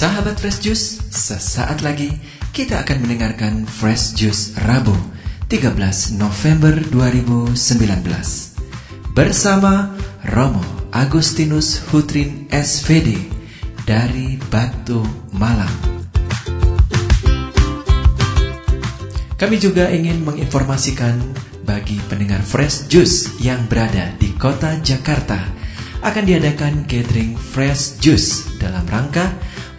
Sahabat Fresh Juice, sesaat lagi kita akan mendengarkan Fresh Juice Rabu 13 November 2019 bersama Romo Agustinus Hutrin SVD dari Batu Malang. Kami juga ingin menginformasikan bagi pendengar Fresh Juice yang berada di kota Jakarta akan diadakan gathering Fresh Juice dalam rangka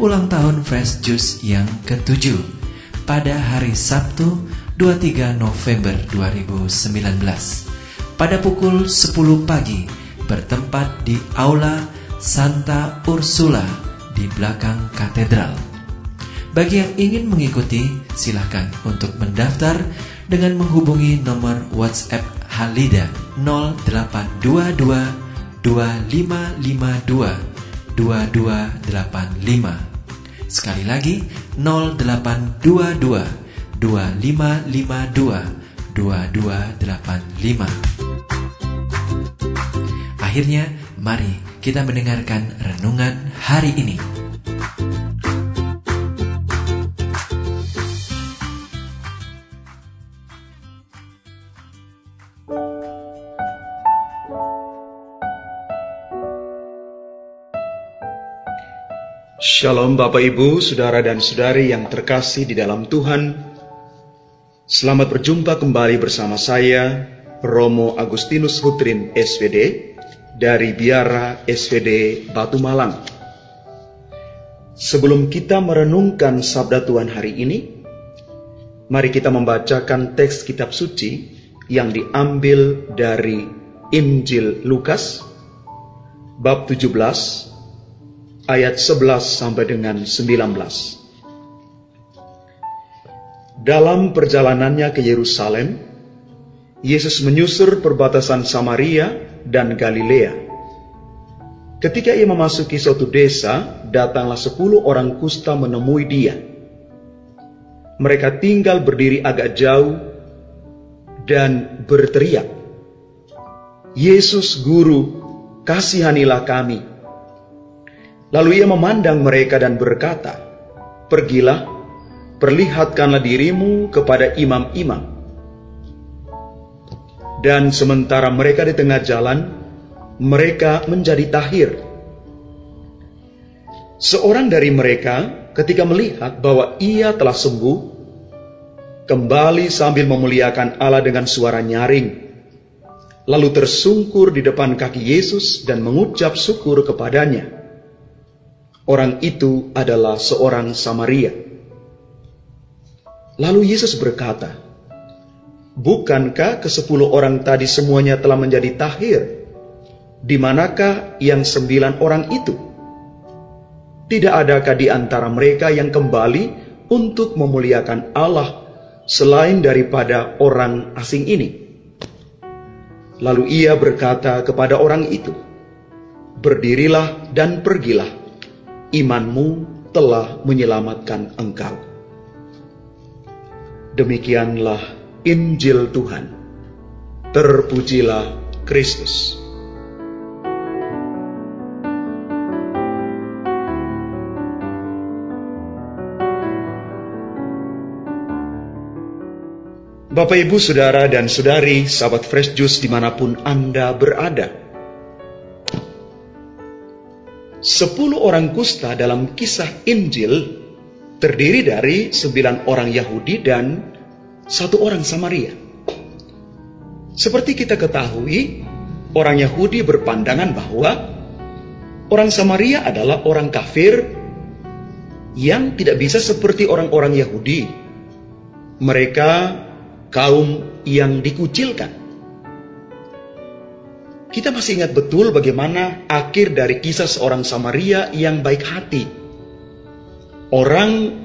ulang tahun Fresh Juice yang ke-7 pada hari Sabtu 23 November 2019 pada pukul 10 pagi bertempat di Aula Santa Ursula di belakang katedral. Bagi yang ingin mengikuti, silakan untuk mendaftar dengan menghubungi nomor WhatsApp Halida 0822 2552 2285 Sekali lagi 0822 2552 2285 Akhirnya mari kita mendengarkan renungan hari ini Shalom Bapak Ibu, Saudara dan Saudari yang terkasih di dalam Tuhan. Selamat berjumpa kembali bersama saya, Romo Agustinus Hutrin SVD, dari Biara SVD Batu Malang. Sebelum kita merenungkan sabda Tuhan hari ini, mari kita membacakan teks kitab suci yang diambil dari Injil Lukas, bab 17, ayat 11 sampai dengan 19. Dalam perjalanannya ke Yerusalem, Yesus menyusur perbatasan Samaria dan Galilea. Ketika ia memasuki suatu desa, datanglah sepuluh orang kusta menemui dia. Mereka tinggal berdiri agak jauh dan berteriak, Yesus Guru, kasihanilah kami. Lalu ia memandang mereka dan berkata, Pergilah, perlihatkanlah dirimu kepada imam-imam. Dan sementara mereka di tengah jalan, mereka menjadi tahir. Seorang dari mereka ketika melihat bahwa ia telah sembuh, kembali sambil memuliakan Allah dengan suara nyaring, lalu tersungkur di depan kaki Yesus dan mengucap syukur kepadanya. Orang itu adalah seorang Samaria. Lalu Yesus berkata, Bukankah ke sepuluh orang tadi semuanya telah menjadi tahir? Di manakah yang sembilan orang itu? Tidak adakah di antara mereka yang kembali untuk memuliakan Allah selain daripada orang asing ini? Lalu ia berkata kepada orang itu, Berdirilah dan pergilah imanmu telah menyelamatkan engkau. Demikianlah Injil Tuhan. Terpujilah Kristus. Bapak, Ibu, Saudara, dan Saudari, sahabat Fresh Juice di mana pun Anda berada. Sepuluh orang kusta dalam kisah Injil terdiri dari sembilan orang Yahudi dan satu orang Samaria. Seperti kita ketahui, orang Yahudi berpandangan bahwa orang Samaria adalah orang kafir yang tidak bisa seperti orang-orang Yahudi. Mereka kaum yang dikucilkan. Kita masih ingat betul bagaimana akhir dari kisah seorang Samaria yang baik hati. Orang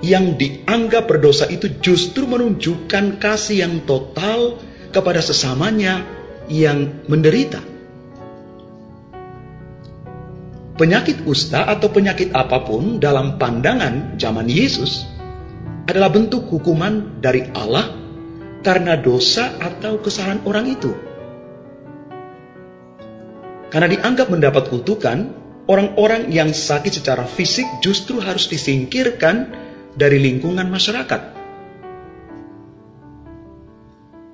yang dianggap berdosa itu justru menunjukkan kasih yang total kepada sesamanya yang menderita. Penyakit kusta atau penyakit apa pun dalam pandangan zaman Yesus adalah bentuk hukuman dari Allah karena dosa atau kesalahan orang itu. Karena dianggap mendapat kutukan, orang-orang yang sakit secara fisik justru harus disingkirkan dari lingkungan masyarakat.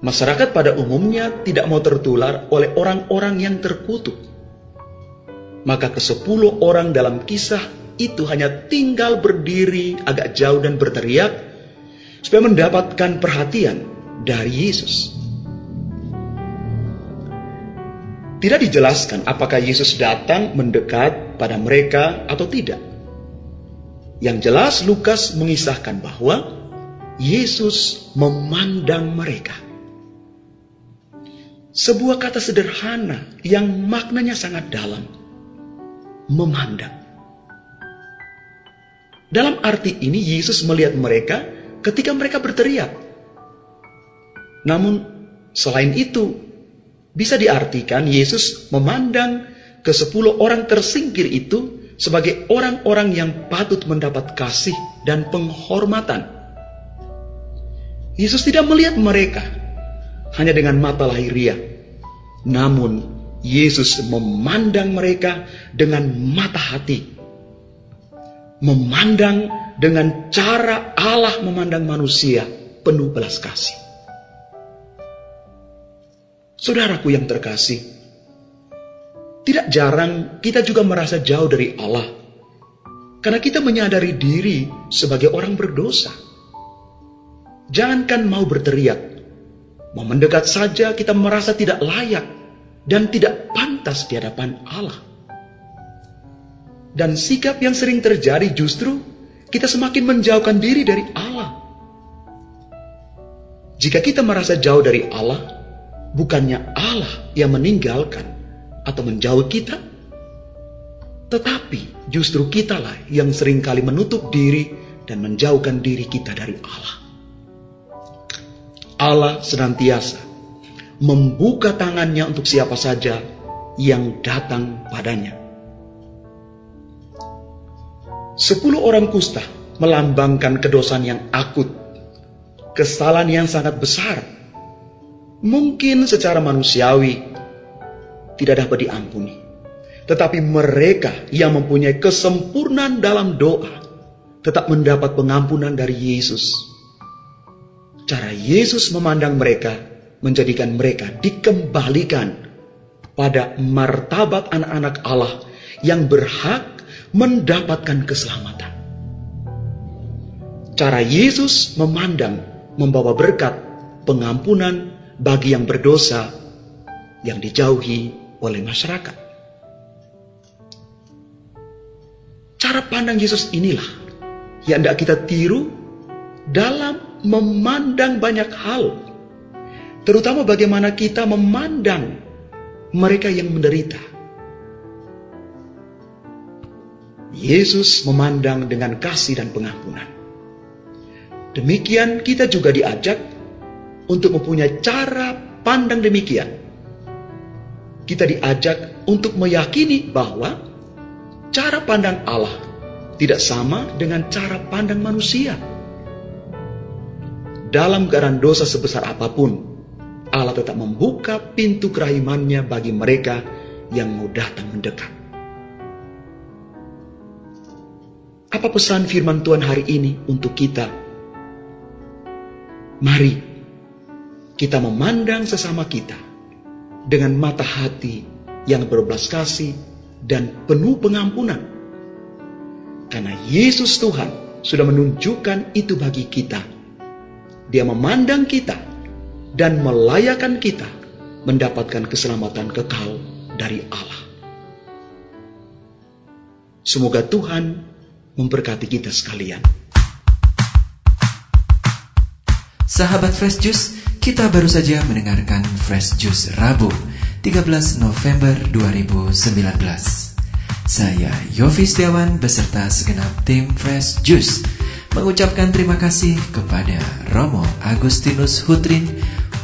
Masyarakat pada umumnya tidak mau tertular oleh orang-orang yang terkutuk. Maka kesepuluh orang dalam kisah itu hanya tinggal berdiri agak jauh dan berteriak supaya mendapatkan perhatian dari Yesus. Tidak dijelaskan apakah Yesus datang mendekat pada mereka atau tidak. Yang jelas Lukas mengisahkan bahwa Yesus memandang mereka. Sebuah kata sederhana yang maknanya sangat dalam. Memandang. Dalam arti ini Yesus melihat mereka ketika mereka berteriak. Namun selain itu bisa diartikan Yesus memandang ke sepuluh orang tersingkir itu sebagai orang-orang yang patut mendapat kasih dan penghormatan. Yesus tidak melihat mereka hanya dengan mata lahiriah. Namun, Yesus memandang mereka dengan mata hati. Memandang dengan cara Allah memandang manusia penuh belas kasih. Saudaraku yang terkasih, tidak jarang kita juga merasa jauh dari Allah karena kita menyadari diri sebagai orang berdosa. Jangankan mau berteriak, Mau mendekat saja kita merasa tidak layak dan tidak pantas di hadapan Allah. Dan sikap yang sering terjadi justru kita semakin menjauhkan diri dari Allah. Jika kita merasa jauh dari Allah, bukannya Allah yang meninggalkan atau menjauh kita, tetapi justru kitalah yang sering kali menutup diri dan menjauhkan diri kita dari Allah. Allah senantiasa membuka tangannya untuk siapa saja yang datang padanya. Sepuluh orang kusta melambangkan kedosan yang akut, kesalahan yang sangat besar. Mungkin secara manusiawi tidak dapat diampuni. Tetapi mereka yang mempunyai kesempurnaan dalam doa tetap mendapat pengampunan dari Yesus Cara Yesus memandang mereka menjadikan mereka dikembalikan pada martabat anak-anak Allah yang berhak mendapatkan keselamatan. Cara Yesus memandang membawa berkat pengampunan bagi yang berdosa yang dijauhi oleh masyarakat. Cara pandang Yesus inilah yang tidak kita tiru dalam memandang banyak hal, terutama bagaimana kita memandang mereka yang menderita. Yesus memandang dengan kasih dan pengampunan. Demikian kita juga diajak untuk mempunyai cara pandang demikian. Kita diajak untuk meyakini bahwa cara pandang Allah tidak sama dengan cara pandang manusia. Dalam keadaan dosa sebesar apa pun, Allah tetap membuka pintu kerahimannya bagi mereka yang mau datang mendekat. Apa pesan firman Tuhan hari ini untuk kita? Mari kita memandang sesama kita dengan mata hati yang berbelas kasih dan penuh pengampunan. Karena Yesus Tuhan sudah menunjukkan itu bagi kita dia memandang kita dan melayakan kita mendapatkan keselamatan kekal dari Allah. Semoga Tuhan memberkati kita sekalian. Sahabat Fresh Juice, kita baru saja mendengarkan Fresh Juice Rabu 13 November 2019. Saya Yofi Setiawan beserta segenap tim Fresh Juice mengucapkan terima kasih kepada Romo Agustinus Hutrin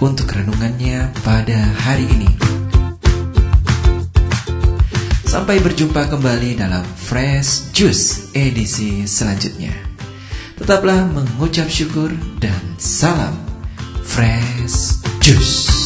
untuk renungannya pada hari ini. Sampai berjumpa kembali dalam Fresh Juice edisi selanjutnya. Tetaplah mengucap syukur dan salam Fresh Juice.